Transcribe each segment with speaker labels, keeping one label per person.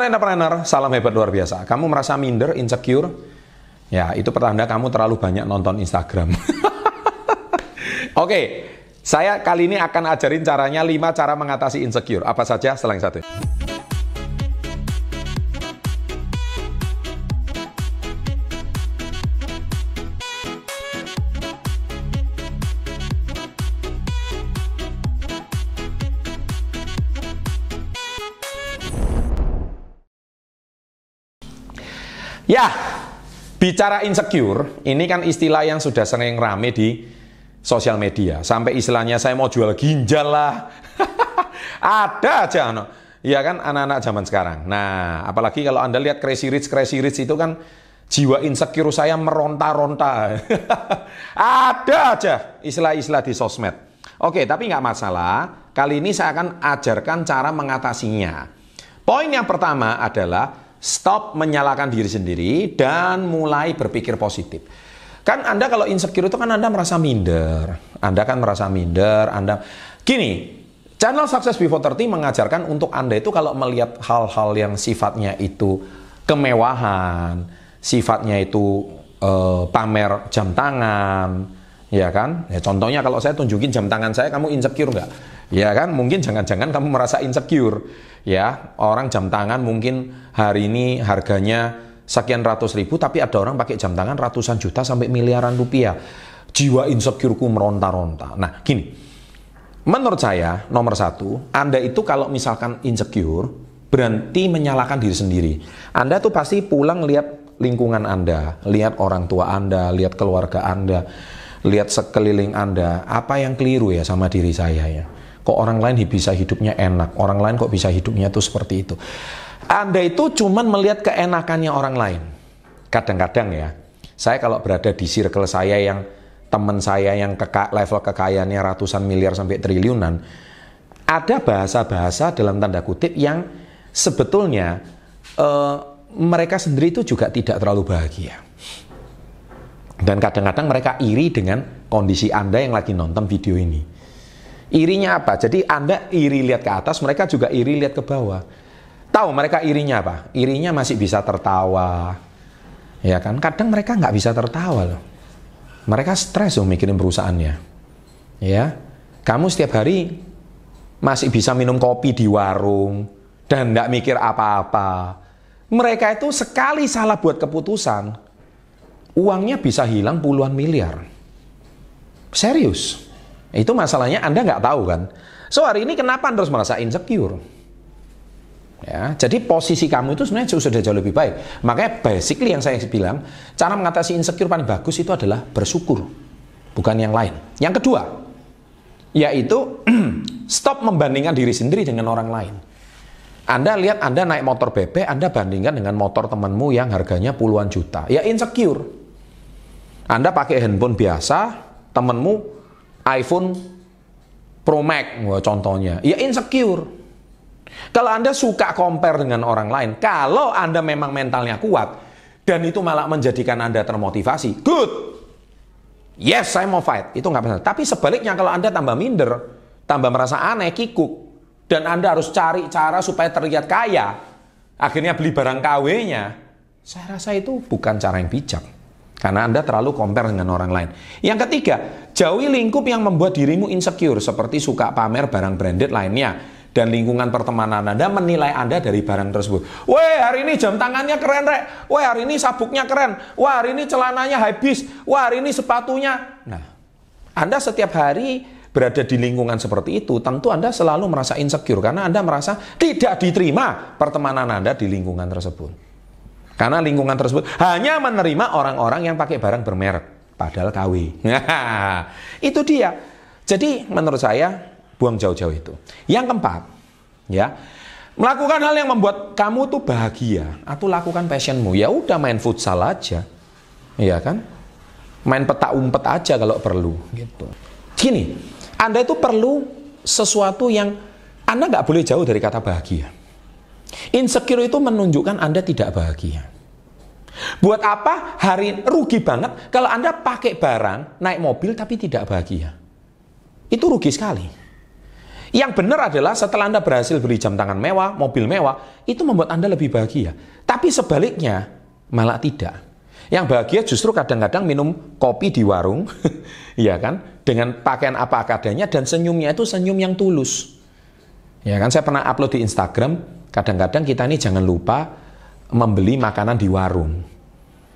Speaker 1: Sobat entrepreneur, salam hebat luar biasa. Kamu merasa minder, insecure? Ya, itu pertanda kamu terlalu banyak nonton Instagram. Oke, saya kali ini akan ajarin caranya 5 cara mengatasi insecure. Apa saja yang satu. Ya, bicara insecure, ini kan istilah yang sudah sering rame di sosial media. Sampai istilahnya saya mau jual ginjal lah. Ada aja, no. Ya kan anak-anak zaman sekarang. Nah, apalagi kalau Anda lihat Crazy Rich, Crazy Rich itu kan jiwa insecure saya meronta-ronta. Ada aja istilah-istilah di sosmed. Oke, tapi nggak masalah. Kali ini saya akan ajarkan cara mengatasinya. Poin yang pertama adalah stop menyalahkan diri sendiri dan mulai berpikir positif. Kan Anda kalau insecure itu kan Anda merasa minder. Anda kan merasa minder, Anda gini, channel Success Before 30 mengajarkan untuk Anda itu kalau melihat hal-hal yang sifatnya itu kemewahan, sifatnya itu eh, pamer jam tangan, ya kan? Ya contohnya kalau saya tunjukin jam tangan saya, kamu insecure nggak? Ya kan? Mungkin jangan-jangan kamu merasa insecure ya orang jam tangan mungkin hari ini harganya sekian ratus ribu tapi ada orang pakai jam tangan ratusan juta sampai miliaran rupiah jiwa insecureku meronta-ronta nah gini menurut saya nomor satu anda itu kalau misalkan insecure berhenti menyalahkan diri sendiri anda tuh pasti pulang lihat lingkungan anda lihat orang tua anda lihat keluarga anda lihat sekeliling anda apa yang keliru ya sama diri saya ya Kok orang lain bisa hidupnya enak, orang lain kok bisa hidupnya tuh seperti itu. Anda itu cuman melihat keenakannya orang lain. Kadang-kadang ya, saya kalau berada di circle saya yang teman saya yang keka, level kekayaannya ratusan miliar sampai triliunan, ada bahasa-bahasa dalam tanda kutip yang sebetulnya uh, mereka sendiri itu juga tidak terlalu bahagia. Dan kadang-kadang mereka iri dengan kondisi Anda yang lagi nonton video ini. Irinya apa? Jadi Anda iri lihat ke atas, mereka juga iri lihat ke bawah. Tahu mereka irinya apa? Irinya masih bisa tertawa. Ya kan? Kadang mereka nggak bisa tertawa loh. Mereka stres loh mikirin perusahaannya. Ya. Kamu setiap hari masih bisa minum kopi di warung dan nggak mikir apa-apa. Mereka itu sekali salah buat keputusan, uangnya bisa hilang puluhan miliar. Serius. Itu masalahnya Anda nggak tahu kan. So hari ini kenapa Anda harus merasa insecure? Ya, jadi posisi kamu itu sebenarnya sudah jauh lebih baik. Makanya basically yang saya bilang, cara mengatasi insecure paling bagus itu adalah bersyukur, bukan yang lain. Yang kedua, yaitu stop membandingkan diri sendiri dengan orang lain. Anda lihat Anda naik motor bebek, Anda bandingkan dengan motor temanmu yang harganya puluhan juta. Ya insecure. Anda pakai handphone biasa, temanmu iPhone Pro Max, contohnya, ya insecure. Kalau Anda suka compare dengan orang lain, kalau Anda memang mentalnya kuat, dan itu malah menjadikan Anda termotivasi, good. Yes, saya mau fight, itu nggak masalah. Tapi sebaliknya kalau Anda tambah minder, tambah merasa aneh, kikuk, dan Anda harus cari cara supaya terlihat kaya, akhirnya beli barang KW-nya, saya rasa itu bukan cara yang bijak. Karena Anda terlalu compare dengan orang lain. Yang ketiga, jauhi lingkup yang membuat dirimu insecure seperti suka pamer barang branded lainnya dan lingkungan pertemanan Anda menilai Anda dari barang tersebut. Weh, hari ini jam tangannya keren, Rek. Weh, hari ini sabuknya keren. Wah, hari ini celananya habis. Wah, hari ini sepatunya. Nah, Anda setiap hari berada di lingkungan seperti itu, tentu Anda selalu merasa insecure karena Anda merasa tidak diterima pertemanan Anda di lingkungan tersebut. Karena lingkungan tersebut hanya menerima orang-orang yang pakai barang bermerek, padahal KW. itu dia. Jadi menurut saya buang jauh-jauh itu. Yang keempat, ya, melakukan hal yang membuat kamu tuh bahagia atau lakukan passionmu. Ya udah main futsal aja, ya kan? Main peta umpet aja kalau perlu, gitu. Gini, Anda itu perlu sesuatu yang Anda nggak boleh jauh dari kata bahagia. Insecure itu menunjukkan Anda tidak bahagia. Buat apa hari rugi banget kalau Anda pakai barang, naik mobil tapi tidak bahagia. Itu rugi sekali. Yang benar adalah setelah Anda berhasil beli jam tangan mewah, mobil mewah, itu membuat Anda lebih bahagia. Tapi sebaliknya, malah tidak. Yang bahagia justru kadang-kadang minum kopi di warung, ya kan, dengan pakaian apa adanya dan senyumnya itu senyum yang tulus. Ya kan, saya pernah upload di Instagram, kadang-kadang kita ini jangan lupa membeli makanan di warung.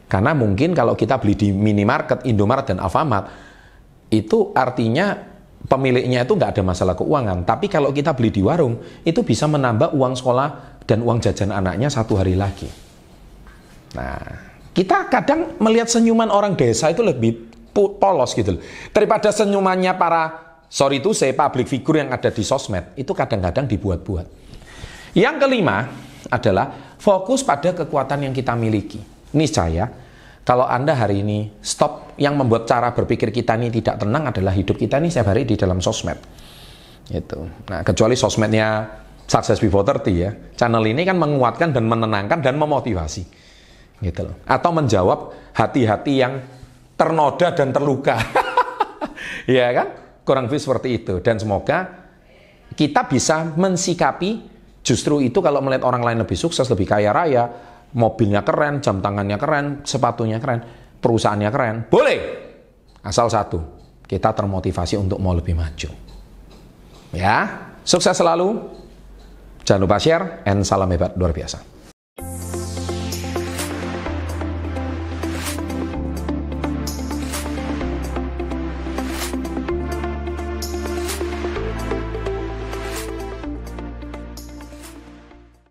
Speaker 1: Karena mungkin kalau kita beli di minimarket, Indomaret dan Alfamart, itu artinya pemiliknya itu nggak ada masalah keuangan. Tapi kalau kita beli di warung, itu bisa menambah uang sekolah dan uang jajan anaknya satu hari lagi. Nah, kita kadang melihat senyuman orang desa itu lebih polos gitu Daripada senyumannya para, sorry itu saya public figure yang ada di sosmed, itu kadang-kadang dibuat-buat. Yang kelima adalah fokus pada kekuatan yang kita miliki. Ini saya, kalau Anda hari ini stop yang membuat cara berpikir kita ini tidak tenang adalah hidup kita ini setiap hari di dalam sosmed. Itu. Nah, kecuali sosmednya Success Before 30 ya. Channel ini kan menguatkan dan menenangkan dan memotivasi. Gitu loh. Atau menjawab hati-hati yang ternoda dan terluka. ya kan? Kurang lebih seperti itu. Dan semoga kita bisa mensikapi justru itu kalau melihat orang lain lebih sukses, lebih kaya raya, mobilnya keren, jam tangannya keren, sepatunya keren, perusahaannya keren. Boleh. Asal satu, kita termotivasi untuk mau lebih maju. Ya, sukses selalu. Jangan lupa share, and salam hebat luar biasa.